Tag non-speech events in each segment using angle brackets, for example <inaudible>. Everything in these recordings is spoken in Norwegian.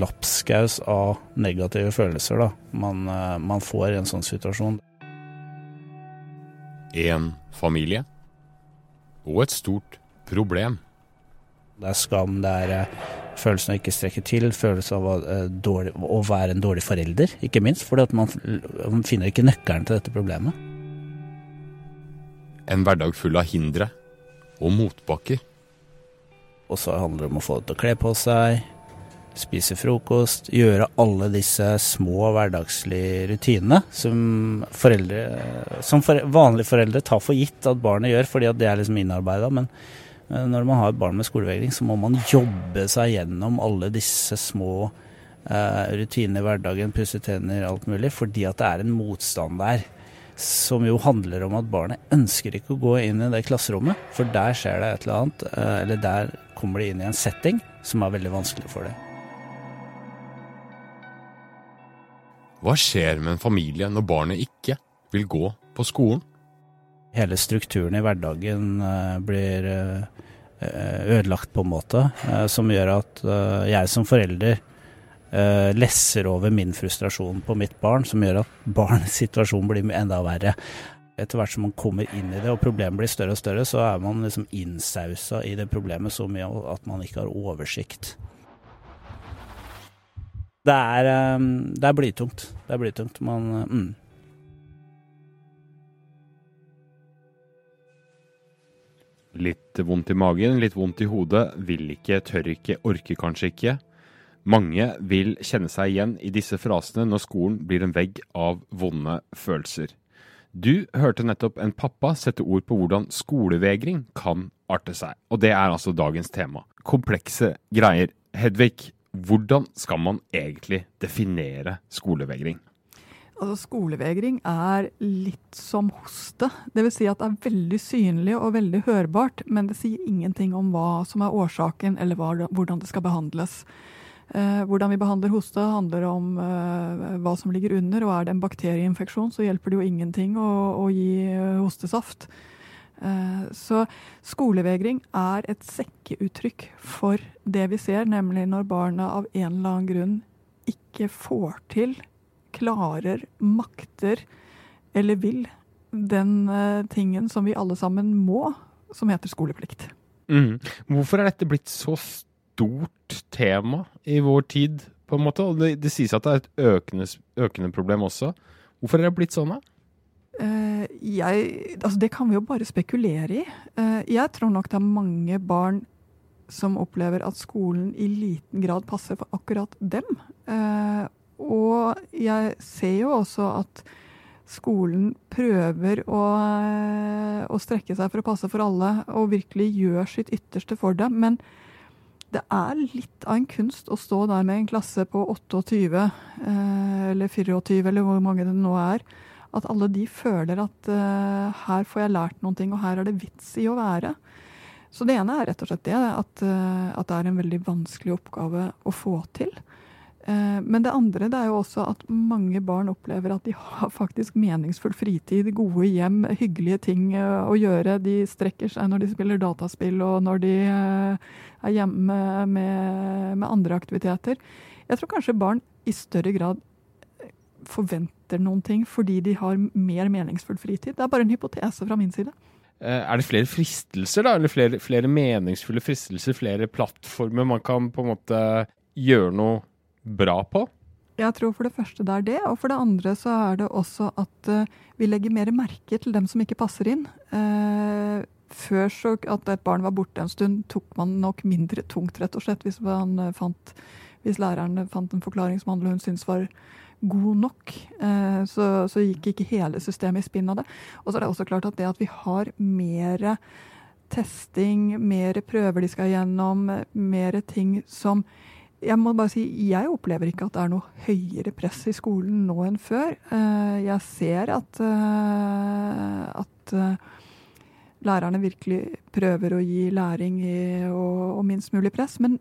lapskaus av negative følelser da, man, eh, man får i en sånn situasjon. En familie og et stort problem. Det er skam, det er eh, følelsen av ikke strekke til, følelsen av å, eh, dårlig, å være en dårlig forelder, ikke minst. Fordi man, man finner ikke nøkkelen til dette problemet. En hverdag full av hindre og motbakker. Og så handler det om å få det til å kle på seg, spise frokost, gjøre alle disse små hverdagslige rutinene som, foreldre, som for, vanlige foreldre tar for gitt at barnet gjør, fordi at det er liksom innarbeida. Men når man har et barn med skolevegring, så må man jobbe seg gjennom alle disse små eh, rutinene i hverdagen, pusse tenner, alt mulig, fordi at det er en motstand der. Som jo handler om at barnet ønsker ikke å gå inn i det klasserommet, for der skjer det et eller annet, eh, eller der kommer de inn i en setting som er veldig vanskelig for dem. Hva skjer med en familie når barnet ikke vil gå på skolen? Hele strukturen i hverdagen eh, blir eh, ødelagt på en måte, eh, som gjør at jeg som forelder lesser over min frustrasjon på mitt barn, som gjør at <laughs> barnets situasjon blir enda verre. Etter hvert som man kommer inn i det og problemet blir større og større, så er man liksom innsausa i det problemet så mye at man ikke har oversikt. Det er, det er blytungt. Det er blytungt. Man mm. Litt vondt i magen, litt vondt i hodet, vil ikke, tør ikke, orker kanskje ikke. Mange vil kjenne seg igjen i disse frasene når skolen blir en vegg av vonde følelser. Du hørte nettopp en pappa sette ord på hvordan skolevegring kan arte seg, og det er altså dagens tema. Komplekse greier. Hedvig, hvordan skal man egentlig definere skolevegring? Altså, skolevegring er litt som hoste. Dvs. Si at det er veldig synlig og veldig hørbart, men det sier ingenting om hva som er årsaken, eller hva, hvordan det skal behandles. Eh, hvordan vi behandler hoste, handler om eh, hva som ligger under. og Er det en bakterieinfeksjon, så hjelper det jo ingenting å, å gi eh, hostesaft. Eh, så skolevegring er et sekkeuttrykk for det vi ser, nemlig når barna av en eller annen grunn ikke får til klarer, makter eller vil den uh, tingen som vi alle sammen må, som heter skoleplikt. Mm. Hvorfor er dette blitt så stort tema i vår tid, på en måte? Det, det sies at det er et økende, økende, problem også. Hvorfor er det blitt sånn, da? Jeg, altså det kan vi jo bare spekulere i. Uh, jeg tror nok det er mange barn som opplever at skolen i liten grad passer for akkurat dem. Uh, og jeg ser jo også at skolen prøver å, å, strekke seg for å passe for alle, og virkelig gjør sitt ytterste for dem. Men det er litt av en kunst å stå der med en klasse på 28 eh, eller 24, eller hvor mange det nå er. At alle de føler at uh, her får jeg lært noen ting, og her er det vits i å være. Så det ene er rett og slett det, at, uh, at det er en veldig vanskelig oppgave å få til. Eh, men det andre det er jo også at mange barn opplever at de har faktisk meningsfull fritid, gode hjem, hyggelige ting å gjøre. De strekker seg når de spiller dataspill og når de er hjemme med, med andre aktiviteter. Jeg tror kanskje barn i større grad forventer noen ting fordi de har mer meningsfull fritid. Det er bare en hypotese fra min side. Er det flere fristelser, da? Eller flere, flere meningsfulle fristelser? Flere plattformer man kan på en måte gjøre noe bra på? Jeg tror for det første det er det, og for det andre så er det også at uh, vi legger mer merke til dem som ikke passer inn. Uh, før så at et barn var borte en stund, tok man nok mindre tungt, rett og slett, hvis man fant hvis læreren fant en forklaring som han hun syntes var god nok, eh, så, så, gikk ikke hele systemet i spinn av det. Og så er det også klart at det at vi har mer testing, mer prøver de skal gjennom, mer ting som jeg må bare si, jeg opplever ikke at det er noe høyere press i skolen nå enn før. Eh, jeg ser at, eh, at lærerne virkelig prøver å gi læring og, minst mulig press. Men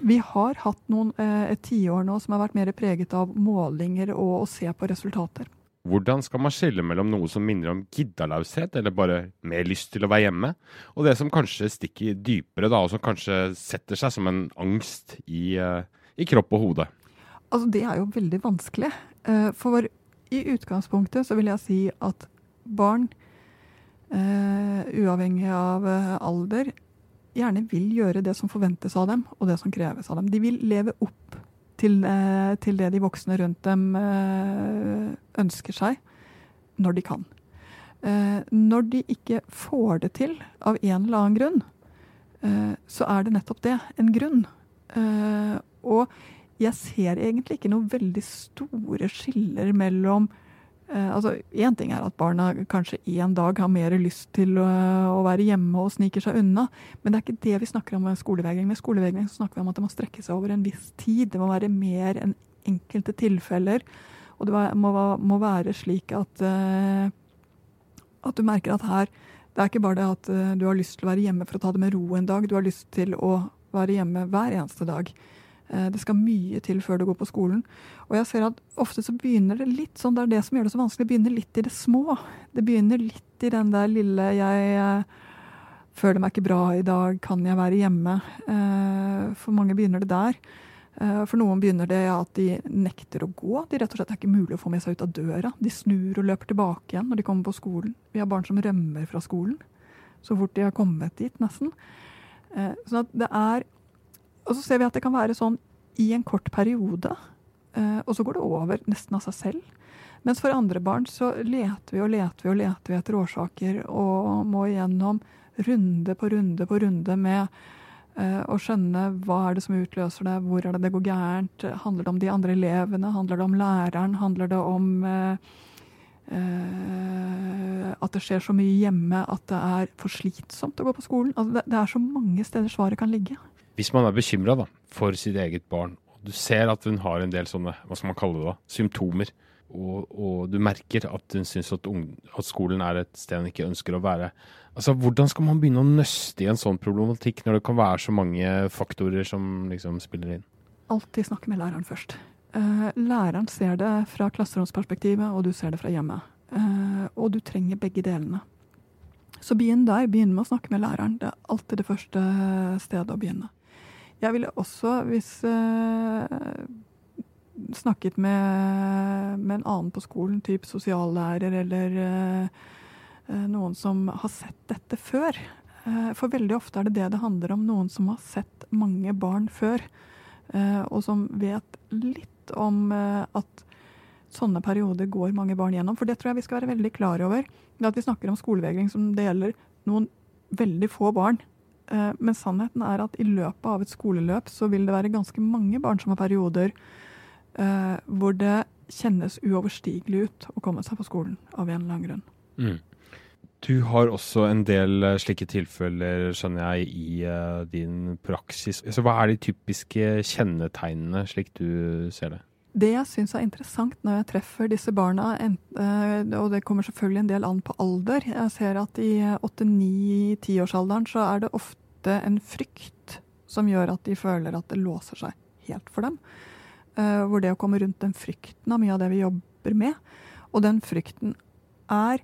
vi har hatt noen, eh, et tiår nå som har vært mer preget av målinger og å se på resultater. Hvordan skal man skille mellom noe som minner om giddalaushet, eller bare mer lyst til å være hjemme, og det som kanskje stikker dypere, da, og som kanskje setter seg som en angst i, eh, i kropp og hode? Altså, det er jo veldig vanskelig. Eh, for i utgangspunktet så vil jeg si at barn, uavhengig av alder, gjerne vil gjøre det som forventes av dem, og det som kreves av dem. De vil leve opp til, eh, til det de voksne rundt dem eh, ønsker seg, når de kan. Eh, når de ikke får det til av en eller annen grunn, så er det nettopp det, en grunn. Og jeg ser egentlig ikke noen veldig store skiller mellom altså, Én ting er at barna kanskje en dag har mer lyst til å, å, være hjemme og sniker seg unna, men det er ikke det vi snakker om med skolevegring. Med skolevegring snakker vi om at det må strekke seg over en viss tid. Det må være mer enn enkelte tilfeller. Og det må, må være slik at, uh, at du merker at her Det er ikke bare det at du har lyst til å være hjemme for å ta det med ro en dag, du har lyst til å være hjemme hver eneste dag. Eh, det skal mye til før du går på skolen. Og jeg ser at ofte så begynner det litt sånn, det er det som gjør det så vanskelig, det begynner litt i det små. Det begynner litt i den der lille jeg eh, føler meg ikke bra i dag, kan jeg være hjemme? Eh, for mange begynner det der. For noen begynner det at de nekter å gå. De rett og slett er ikke mulig å få med seg ut av døra. De snur og løper tilbake igjen når de kommer på skolen. Vi har barn som rømmer fra skolen så fort de har kommet dit, nesten. Sånn at det er og så ser vi at det kan være sånn i en kort periode, eh, og så går det over nesten av seg selv. Mens for andre barn så leter vi og leter vi og leter vi etter årsaker og må igjennom runde på runde på runde med uh, å skjønne hva er det som utløser det, hvor er det det går gærent, handler det om de andre elevene, handler det om læreren, handler det om uh, uh, at det skjer så mye hjemme at det er for slitsomt å gå på skolen. Altså det, det er så mange steder svaret kan ligge. Hvis man er bekymra for sitt eget barn, og du ser at hun har en del sånne hva skal man kalle det da, symptomer, og, og du merker at hun syns at, at, skolen er et sted hun ikke ønsker å være, altså hvordan skal man begynne å nøste i en sånn problematikk når det kan være så mange faktorer som liksom spiller inn? Alltid snakke med læreren først. Uh, læreren ser det fra klasseromsperspektivet, og du ser det fra hjemmet. Uh, og du trenger begge delene. Så begynn der. Begynn med å snakke med læreren. Det er alltid det første stedet å begynne. Jeg ville også, hvis uh, snakket med, med, en annen på skolen, type sosiallærer eller uh, noen som har sett dette før. For veldig ofte er det det det handler om. Noen som har sett mange barn før, og som vet litt om at sånne perioder går mange barn gjennom. For det tror jeg vi skal være veldig klar over. At vi snakker om skolevegring som det gjelder noen veldig få barn. Eh, men sannheten er at i løpet av et skoleløp så vil det være ganske mange barn som har perioder eh, hvor det kjennes uoverstigelig ut å komme seg på skolen av en eller annen grunn. Mm. Du har også en del eh, slike tilfeller, skjønner jeg, i uh, din praksis. Så hva er de typiske kjennetegnene, slik du ser det? Det jeg syns er interessant når jeg treffer disse barna, eh, og det kommer selvfølgelig en del an på alder Jeg ser at i 8-9-10-årsalderen så er det ofte en frykt som gjør at de føler at det låser seg helt for dem. Eh, hvor det å komme rundt den frykten av mye av det vi jobber med. Og den frykten er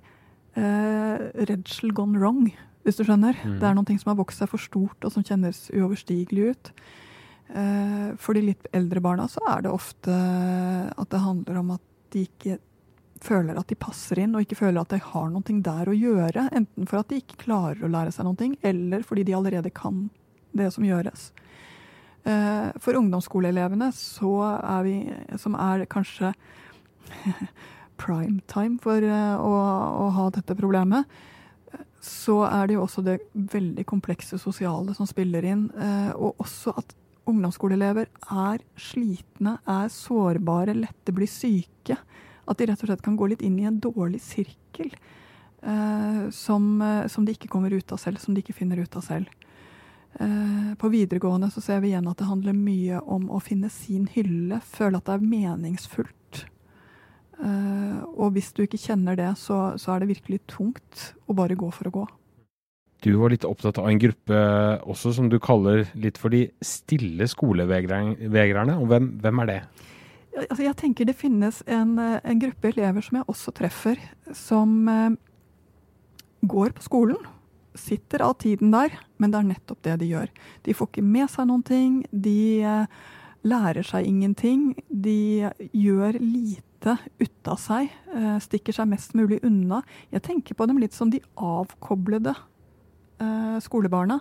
eh, redsel gone wrong, hvis du skjønner. Mm. Det er noe som har vokst seg for stort, og som kjennes uoverstigelig ut. Eh, for de litt eldre barna så er det ofte at det handler om at de ikke føler at de passer inn, og ikke føler at de har noe der å gjøre. Enten for at de ikke klarer å lære seg noe, eller fordi de allerede kan det som gjøres. Eh, for ungdomsskoleelevene så er vi, som er kanskje <laughs> prime time for eh, å, å ha dette problemet, så er det jo også det veldig komplekse sosiale som spiller inn. Og også at ungdomsskoleelever er slitne, er sårbare, lette blir syke. At de rett og slett kan gå litt inn i en dårlig sirkel eh, som, eh, som, de ikke kommer ut av selv, som de ikke finner ut av selv. Eh, på videregående så ser vi igjen at det handler mye om å finne sin hylle, føle at det er meningsfullt. Eh, og hvis du ikke kjenner det, så, så er det virkelig tungt å bare gå for å gå. Du var litt opptatt av en gruppe også som du kaller litt for de stille skolevegrerne. Hvem, hvem er det? Altså, jeg tenker det finnes en, en, gruppe elever som jeg også treffer, som eh, går på skolen. Sitter av tiden der, men det er nettopp det de gjør. De får ikke med seg noen ting. De eh, lærer seg ingenting. De gjør lite ut av seg. Eh, stikker seg mest mulig unna. Jeg tenker på dem litt som de avkoblede eh, skolebarna,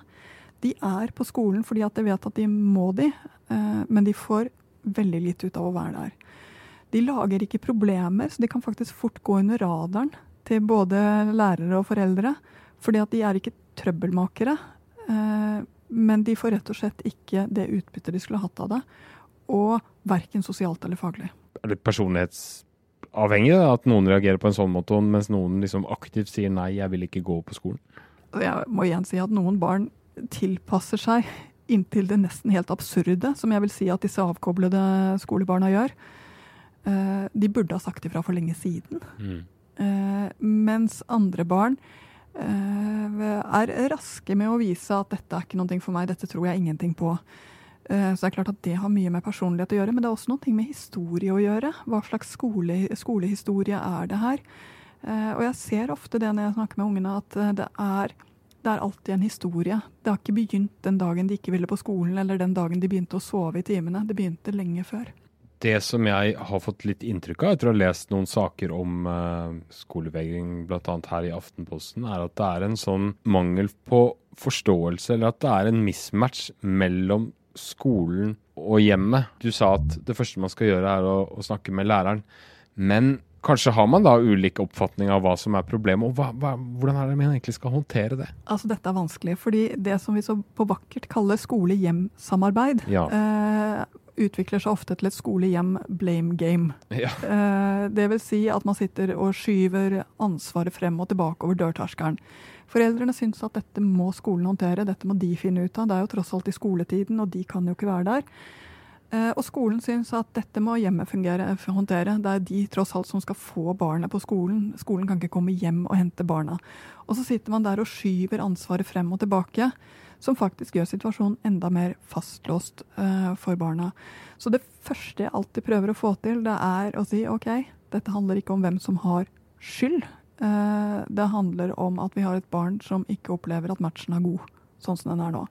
de er på skolen fordi at de vet at de må de, eh, men de får veldig lite ut av å være der. De lager ikke problemer, så de kan faktisk fort gå under radaren til både lærere og foreldre. Fordi at de er ikke trøbbelmakere, eh, men de får rett og slett ikke det utbyttet de skulle hatt av det. Og verken sosialt eller faglig. Er det personlighetsavhengig at noen reagerer på en sånn måte, mens noen liksom aktivt sier nei, jeg vil ikke gå på skolen? Jeg må igjen si at noen barn tilpasser seg inntil det nesten helt absurde, som jeg vil si at disse avkoblede skolebarna gjør. Eh, de burde ha sagt ifra for lenge siden. Mm. Eh, mens andre barn eh, er raske med å vise at dette er ikke noe for meg, dette tror jeg ingenting på. Så det er klart at det har mye med personlighet å gjøre, men det er også noe med historie å gjøre. Hva slags skole, skolehistorie er det her? Eh, og jeg ser ofte det når jeg snakker med ungene, at eh, det er, det er alltid en historie. Det har ikke begynt den dagen de ikke ville på skolen, eller den dagen de begynte å sove i timene. Det begynte lenge før. Det som jeg har fått litt inntrykk av etter å ha lest noen saker om uh, skolevegring, bl.a. her i Aftenposten, er at det er en sånn mangel på forståelse, eller at det er en mismatch mellom skolen og hjemmet. Du sa at det første man skal gjøre, er å, å snakke med læreren. Men Kanskje har man da ulik oppfatning av hva som er problemet, og hva, hva, hvordan er det man egentlig skal håndtere det? Altså Dette er vanskelig, fordi det som vi så på vakkert kaller skole-hjem-samarbeid, ja. eh, utvikler seg ofte til et skole-hjem-blame game. Ja. Eh, det vil si at man sitter og skyver ansvaret frem og tilbake over dørterskelen. Foreldrene syns at dette må skolen håndtere, dette må de finne ut av. Det er jo tross alt i skoletiden, og de kan jo ikke være der. Eh, og skolen syns at dette må hjemmet håndtere. Det er de tross alt som skal få barnet på skolen. Skolen kan ikke komme hjem og hente barna. Og så sitter man der og skyver ansvaret frem og tilbake, som faktisk gjør situasjonen enda mer fastlåst uh, for barna. Så det første jeg alltid prøver å få til, det er å si OK, dette handler ikke om hvem som har skyld. Uh, det handler om at vi har et barn som ikke opplever at matchen er god, sånn som den er nå.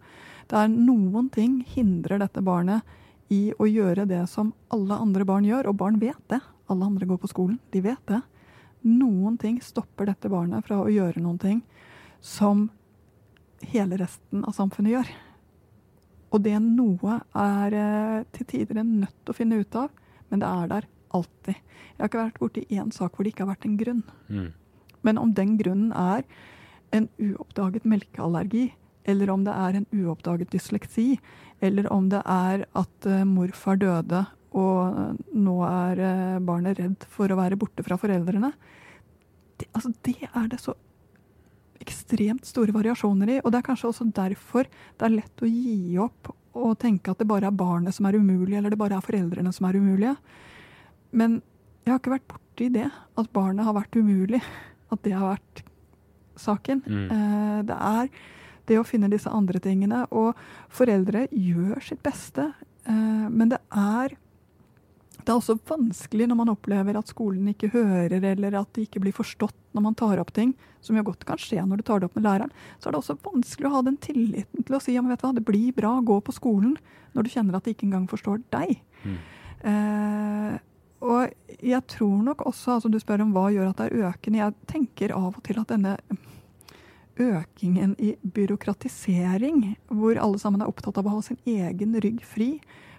Det er noen ting hindrer dette barnet i å gjøre det som alle andre barn gjør, og barn vet det. Alle andre går på skolen, de vet det. Noen ting stopper dette barnet fra å gjøre noen ting som hele resten av samfunnet gjør. Og det noe er eh, til tider en nødt til å finne ut av, men det er der alltid. Jeg har ikke vært borti én sak hvor det ikke har vært en grunn. Mm. Men om den grunnen er en uoppdaget melkeallergi, eller om det er en uoppdaget dysleksi, eller om det er at uh, morfar døde og nå er uh, barnet redd for å være borte fra foreldrene. Det, altså, det er det så ekstremt store variasjoner i. Og det er kanskje også derfor det er lett å gi opp og tenke at det bare er barnet som er umulig, eller det bare er foreldrene som er umulige. Men jeg har ikke vært borti det, at barnet har vært umulig. At det har vært saken. Mm. Det er det å finne disse andre tingene. Og foreldre gjør sitt beste, eh, men det er det er også vanskelig når man opplever at skolen ikke hører, eller at de ikke blir forstått når man tar opp ting, som jo godt kan skje når du tar det opp med læreren. Så er det også vanskelig å ha den tilliten til å si ja, vet du hva, det blir bra, gå på skolen, når du kjenner at de ikke engang forstår deg. Mm. Eh, og jeg tror nok også, altså du spør om hva gjør at det er økende, jeg tenker av og til at denne økingen i byråkratisering, hvor alle sammen er opptatt av å ha sin egen rygg fri,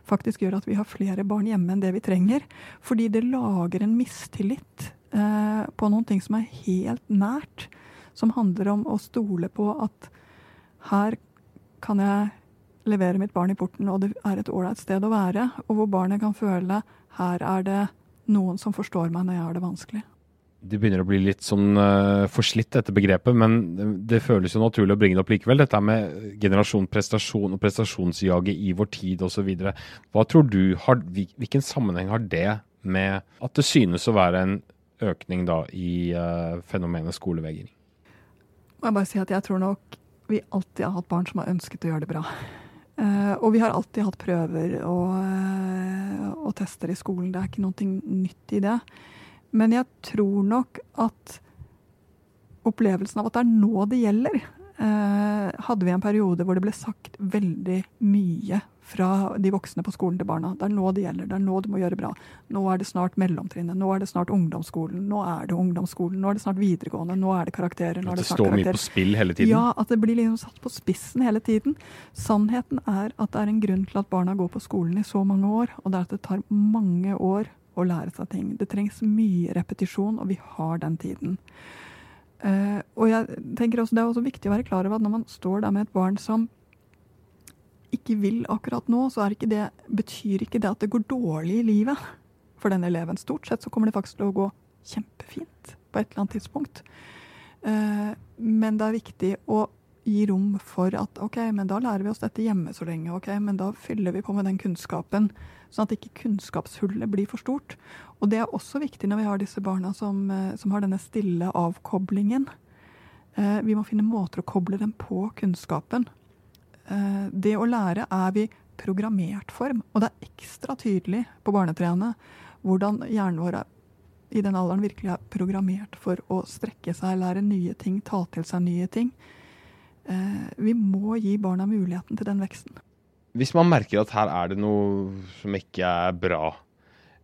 faktisk gjør at vi har flere barn hjemme enn det vi trenger. Fordi det lager en mistillit eh, på noen ting som er helt nært. Som handler om å stole på at her kan jeg levere mitt barn i porten, og det er et ålreit sted å være, og hvor barnet kan føle her er det noen som forstår meg når jeg har det vanskelig. Det begynner å bli litt sånn uh, forslitt, dette begrepet, men det, føles jo naturlig å bringe det opp likevel. Dette med generasjon prestasjon og prestasjonsjaget i vår tid osv. Hva tror du, Hvilken sammenheng har det med at det synes å være en økning da i uh, fenomenet skolevegring? Må jeg bare si at jeg tror nok vi alltid har hatt barn som har ønsket å gjøre det bra. Uh, og vi har alltid hatt prøver og, og, tester i skolen. Det er ikke noe nytt i det. Men jeg tror nok at opplevelsen av at det er nå det gjelder, uh, hadde vi en periode hvor det ble sagt veldig mye fra de voksne på skolen til barna. Det er nå det gjelder, det er nå du må gjøre bra. Nå er det snart mellomtrinnet, nå er det snart ungdomsskolen, nå er det ungdomsskolen, nå er det snart videregående, nå er det karakterer. Nå at det, det står mye på spill hele tiden? Ja, at det blir liksom satt på spissen hele tiden. Sannheten er at det er en grunn til at barna går på skolen i så mange år, og det er at det tar mange år å lære seg ting. Det trengs mye repetisjon, og vi har den tiden. Uh, og jeg tenker også Det er også viktig å være klar over at når man står der med et barn som ikke vil akkurat nå, så ikke det, betyr ikke det at det går dårlig i livet for den eleven. Stort sett så kommer det faktisk til å gå kjempefint på et eller annet tidspunkt. Uh, men det er viktig å gi rom for at ok, men da lærer vi oss dette hjemme så lenge. ok, Men da fyller vi på med den kunnskapen, sånn at ikke kunnskapshullet blir for stort. Og det er også viktig når vi har disse barna som, uh, som har denne stille avkoblingen. Uh, vi må finne måter å koble dem på kunnskapen. Eh, det å lære er vi programmert for, og det er ekstra tydelig på barnetrinnet hvordan hjernen vår i den alderen virkelig er programmert for å strekke seg, lære nye ting, ta til seg nye ting. Eh, vi må gi barna muligheten til den veksten. Hvis man merker at her er det noe som ikke er bra,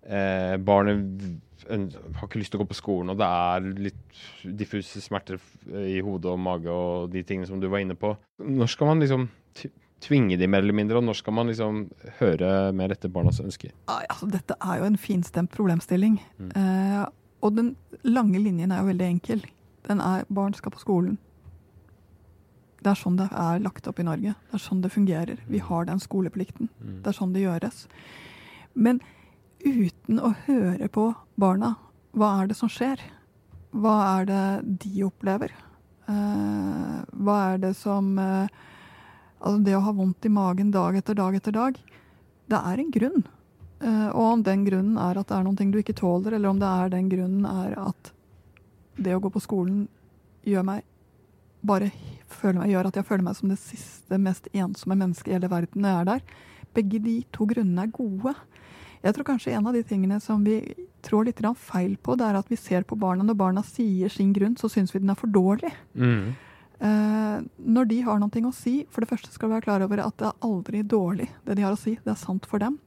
eh, barnet har ikke lyst til å gå på skolen, og det er litt diffuse smerter i hodet og mage og de tingene som du var inne på. Når skal man liksom tvinge de mer eller mindre, og når skal man liksom høre mer etter barnas ønsker? Altså, dette er jo en finstemt problemstilling. Mm. Eh, og den lange linjen er jo veldig enkel. Den er barn skal på skolen. Det er sånn det er lagt opp i Norge. Det er sånn det fungerer. Vi har den skoleplikten. Mm. Det er sånn det gjøres. Men uten å høre på barna, hva er det som skjer? Hva er det de opplever? Eh, hva er det som eh, Altså det å ha vondt i magen dag etter dag etter dag, det er en grunn. Uh, og om den grunnen er at det er noe du ikke tåler, eller om det er den grunnen er at det å gå på skolen gjør meg bare meg, gjør at jeg føler meg som det siste, mest ensomme mennesket i hele verden når jeg er der. Begge de to grunnene er gode. Jeg tror kanskje en av de tingene som vi trår litt feil på, det er at vi ser på barna når barna sier sin grunn, så syns vi den er for dårlig. Mm. Eh, når de har noe å si, for det første skal du være klar over at det er aldri dårlig, det de har å si. Det er sant for dem.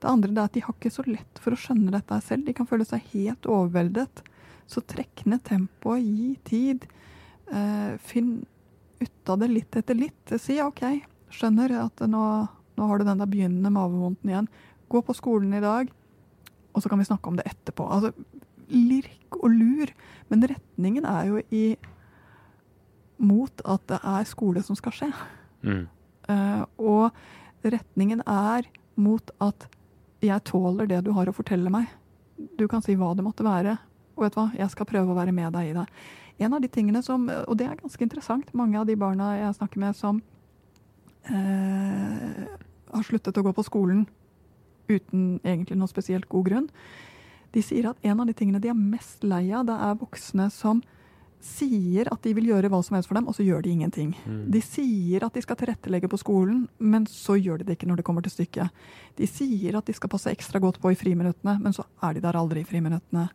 Det andre er at de har ikke så lett for å skjønne dette selv. De kan føle seg helt overveldet. Så trekk ned tempoet, gi tid. Eh, finn ut av det litt etter litt. Si OK, skjønner at nå, nå har du den der begynnende mavevondten igjen. Gå på skolen i dag, og så kan vi snakke om det etterpå. Altså, lirk og lur. Men retningen er jo i mot at det er skole som skal skje. Mm. Uh, og retningen er mot at jeg tåler det du har å fortelle meg. Du kan si hva det måtte være, og vet du hva, jeg skal prøve å være med deg i det. En av de tingene som, Og det er ganske interessant. Mange av de barna jeg snakker med som eh, har sluttet å gå på skolen uten egentlig noe spesielt god grunn, de sier at en av de tingene de er mest lei av, det er voksne som sier at de vil gjøre hva som helst for dem, og så gjør de ingenting. Mm. De sier at de skal tilrettelegge på skolen, men så gjør de det ikke når det kommer til stykket. De sier at de skal passe ekstra godt på i friminuttene, men så er de der aldri i friminuttene.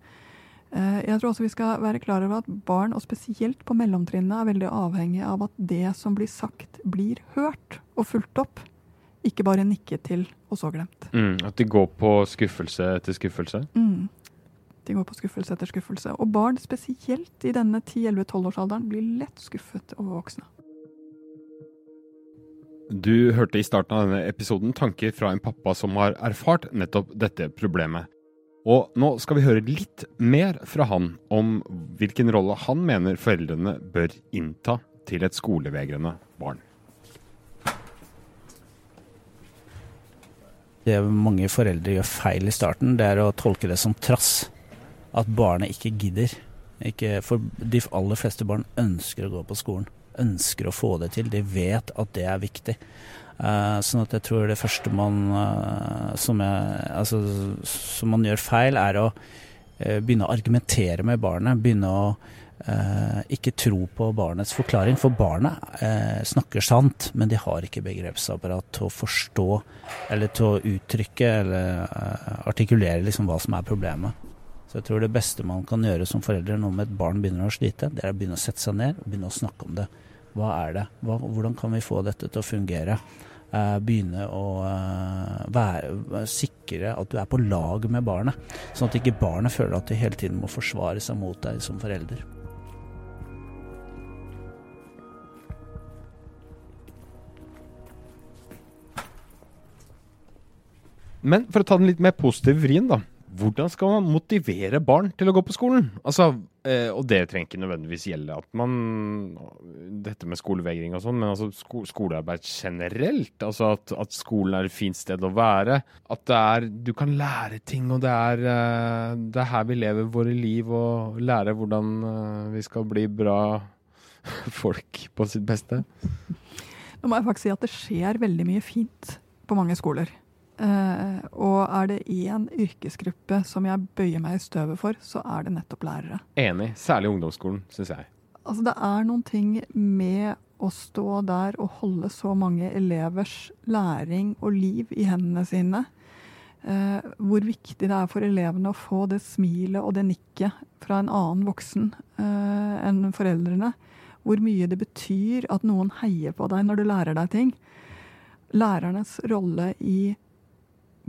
Eh, jeg tror også vi skal være klar over at barn, og spesielt på mellomtrinnet, er veldig avhengig av at det som blir sagt, blir hørt og fulgt opp. Ikke bare nikket til og så glemt. Mm, at de går på skuffelse etter skuffelse? Mm de går på skuffelse etter skuffelse. Og barn, spesielt i denne 10-11-12-årsalderen, blir lett skuffet over voksne. Du hørte i starten av denne episoden tanker fra en pappa som har erfart nettopp dette problemet. Og nå skal vi høre litt mer fra han om hvilken rolle han mener foreldrene bør innta til et skolevegrende barn. Det mange foreldre gjør feil i starten, det er å tolke det som trass. At barnet ikke gidder. Ikke, for de aller fleste barn ønsker å gå på skolen. Ønsker å få det til. De vet at det er viktig. Uh, sånn at jeg tror det første man, uh, som, jeg, altså, som man gjør feil, er å uh, begynne å argumentere med barnet. Begynne å ikke tro på barnets forklaring. For barnet snakker sant, men de har ikke begrepsapparat til å forstå eller til å uttrykke eller artikulere liksom hva som er problemet. Så jeg tror det beste man kan gjøre som foreldre når et barn begynner å slite, det er å begynne å sette seg ned og begynne å snakke om det. Hva er det? Hva, hvordan kan vi få dette til å fungere? Uh, begynne å uh, være, sikre at du er på lag med barnet. Sånn at ikke barnet føler at de hele tiden må forsvare seg mot deg som forelder. Men for å ta den litt mer positive vrien, da. Hvordan skal man motivere barn til å gå på skolen? Altså, eh, og det trenger ikke nødvendigvis gjelde at man Dette med skolevegring og sånn, men altså sko skolearbeid generelt. Altså at, at, skolen er et fint sted å være. At det er Du kan lære ting, og det er, eh, det er her vi lever våre liv, og lære hvordan eh, vi skal bli bra <laughs> folk på sitt beste. Nå må jeg faktisk si at det skjer veldig mye fint på mange skoler. Uh, og er det én yrkesgruppe som jeg bøyer meg i støvet for, så er det nettopp lærere. Enig. Særlig ungdomsskolen, syns jeg. Altså Det er noen ting med å stå der og holde så mange elevers læring og liv i hendene sine. Uh, hvor viktig det er for elevene å få det smilet og det nikket fra en annen voksen uh, enn foreldrene. Hvor mye det betyr at noen heier på deg når du lærer deg ting. Lærernes rolle i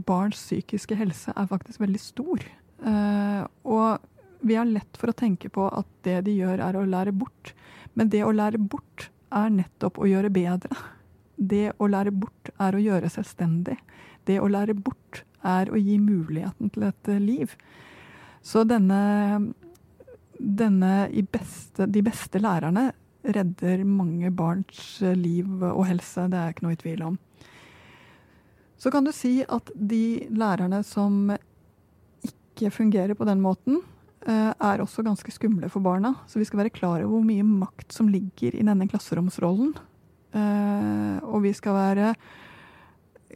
barns psykiske helse er faktisk veldig stor. Uh, og vi har lett for å tenke på at det de gjør, er å lære bort. Men det å lære bort er nettopp å gjøre bedre. Det å lære bort er å gjøre selvstendig. Det å lære bort er å gi muligheten til et liv. Så denne, denne beste, De beste lærerne redder mange barns liv og helse, det er ikke noe i tvil om. Så kan du si at de lærerne som ikke fungerer på den måten, eh, er også ganske skumle for barna. Så vi skal være klar over hvor mye makt som ligger i denne klasseromsrollen. Eh, og vi skal være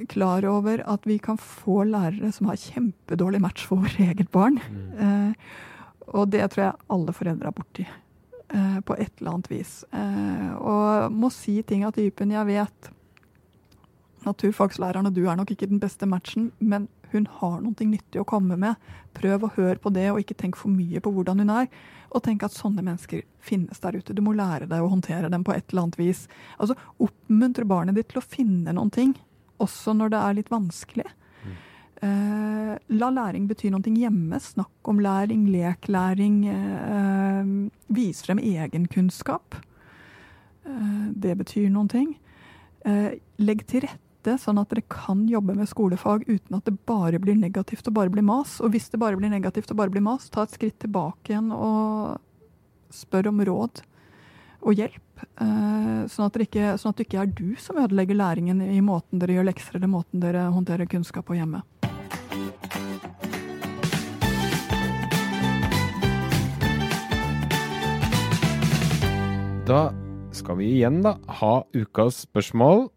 klar over at vi kan få lærere som har kjempedårlig match for vårt eget barn. Mm. Eh, og det tror jeg alle foreldre er borti. På et eller annet vis. Og må si ting av typen 'jeg vet' naturfagslæreren og du er nok ikke den beste matchen, men hun har noe nyttig å komme med. Prøv å høre på det, og ikke tenk for mye på hvordan hun er. Og tenk at sånne mennesker finnes der ute. Du må lære deg å håndtere dem på et eller annet vis. Altså, Oppmuntre barnet ditt til å finne noen ting, også når det er litt vanskelig. Mm. Eh, la læring bety noe hjemme. Snakk om læring, lek læring. Eh, vis frem egenkunnskap. Eh, det betyr noen ting. Eh, legg til rette rette, sånn at dere kan jobbe med skolefag uten at det bare blir negativt og bare blir mas. Og hvis det bare blir negativt og bare blir mas, ta et skritt tilbake igjen og spør om råd og hjelp. Eh, sånn at, ikke, sånn at det ikke er du som ødelegger læringen i måten dere gjør lekser eller måten dere håndterer kunnskap på hjemme. Da skal vi igjen da ha ukas spørsmål.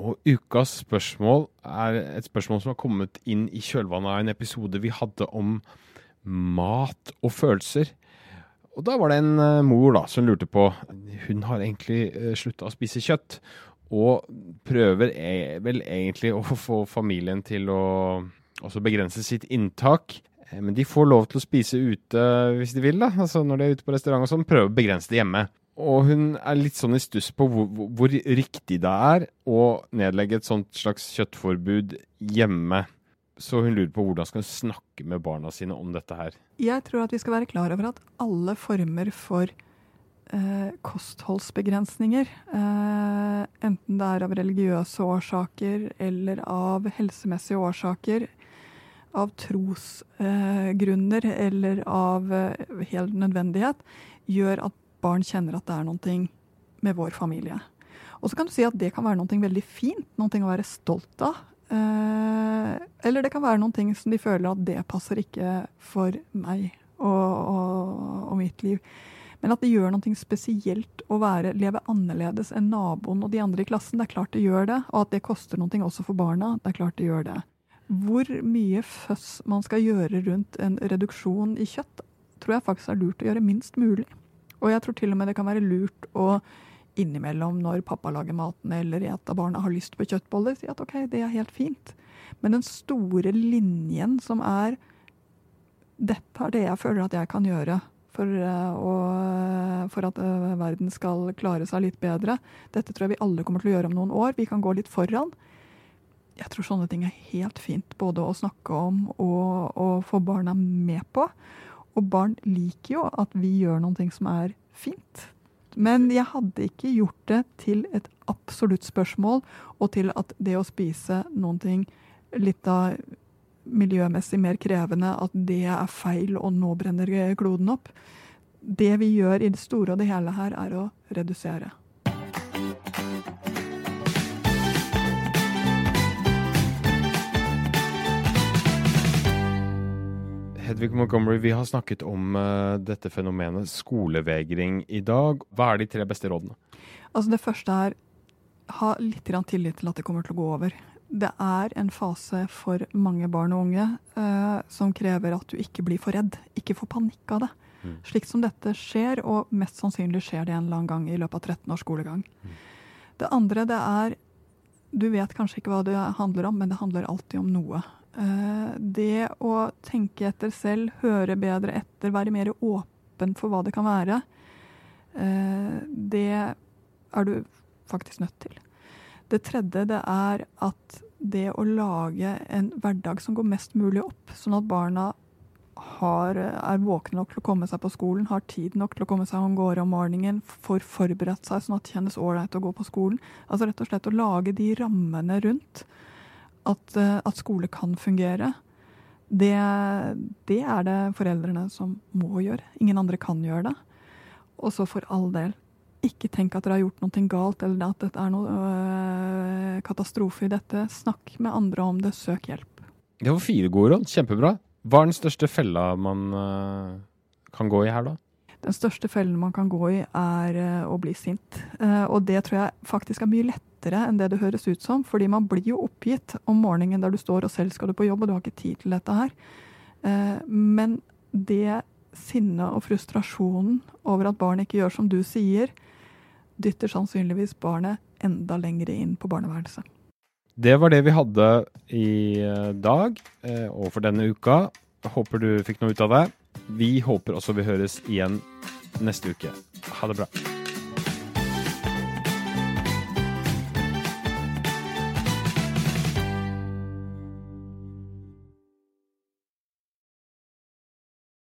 Og ukas spørsmål er et spørsmål som har kommet inn i kjølvannet av en episode vi hadde om mat og følelser. Og da var det en uh, mor da som lurte på Hun har egentlig eh, slutta å spise kjøtt. Og prøver e vel egentlig å få familien til å også begrense sitt inntak. Eh, men de får lov til å spise ute hvis de vil, da. Altså når de er ute på restaurant og sånn. Prøve å begrense det hjemme. Og hun er litt sånn i stuss på hvor, hvor, riktig det er å nedlegge et sånt slags kjøttforbud hjemme. Så hun lurer på hvordan skal hun snakke med barna sine om dette her. Jeg tror at vi skal være klar over at alle former for eh, kostholdsbegrensninger, eh, enten det er av religiøse årsaker eller av helsemessige årsaker, av trosgrunner eh, eller av eh, hel nødvendighet, gjør at barn kjenner at det er noe med vår familie. Og så kan du si at det kan være noe veldig fint, noe å være stolt av. Eh, eller det kan være ting som de føler at det passer ikke for meg og, og, og mitt liv. Men at det gjør noe spesielt å være, leve annerledes enn naboen og de andre i klassen, det er klart det gjør det. Og at det koster noe også for barna, det er klart det gjør det. Hvor mye føss man skal gjøre rundt en reduksjon i kjøtt, tror jeg faktisk er lurt å gjøre minst mulig. Og jeg tror til og med det kan være lurt å innimellom, når pappa lager maten eller et av barna har lyst på kjøttboller, si at OK, det er helt fint. Men den store linjen som er dette er det jeg føler at jeg kan gjøre for, eh, å, for, at eh, verden skal klare seg litt bedre. Dette tror jeg vi alle kommer til å gjøre om noen år. Vi kan gå litt foran. Jeg tror sånne ting er helt fint både å snakke om og, og få barna med på. Og barn liker jo at vi gjør noe som er fint. Men jeg hadde ikke gjort det til et absolutt spørsmål, og til at det å spise noen ting litt av miljømessig mer krevende, at det er feil, og nå brenner kloden opp. Det vi gjør i det store og det hele her, er å redusere. Hedvig Montgomery, vi har snakket om uh, dette fenomenet skolevegring i dag. Hva er de tre beste rådene? Altså Det første er ha litt tillit til at det kommer til å gå over det er en fase for mange barn og unge uh, som krever at du ikke blir for redd. Ikke får panikk av det. Mm. Slik som dette skjer, og mest sannsynlig skjer det en eller annen gang i løpet av 13 års skolegang. Mm. Det andre det er Du vet kanskje ikke hva det handler om, men det handler alltid om noe. Uh, det å tenke etter selv, høre bedre etter, være mer åpen for hva det kan være, uh, det er du faktisk nødt til. Det tredje det er at det å lage en hverdag som går mest mulig opp, sånn at barna har, er våkne nok til å komme seg på skolen, har tid nok til å komme seg av gårde om morgenen, får forberedt seg sånn at det kjennes ålreit å gå på skolen. Altså rett og slett å lage de rammene rundt at, eh, at skole kan fungere. Det, det, er det foreldrene som må gjøre. Ingen andre kan gjøre det. Og så for all del, ikke tenk at dere har gjort noe galt, eller at det er noe øh, katastrofe i dette. Snakk med andre om det, søk hjelp. Det var fire gode råd. Kjempebra. Hva er den største fella man øh, kan gå i her, da? Den største fellen man kan gå i, er øh, å bli sint. Uh, og det tror jeg faktisk er mye lettere enn det det høres ut som. Fordi man blir jo oppgitt om morgenen der du står og selv skal du på jobb, og du har ikke tid til dette her. Uh, men det sinnet og frustrasjonen over at barnet ikke gjør som du sier, dytter sannsynligvis barnet enda lenger inn på barneværelset. Det var det vi hadde i eh, dag eh, og for denne uka. Håper du fikk noe ut av det. Vi håper også vi høres igjen neste uke. Ha det bra.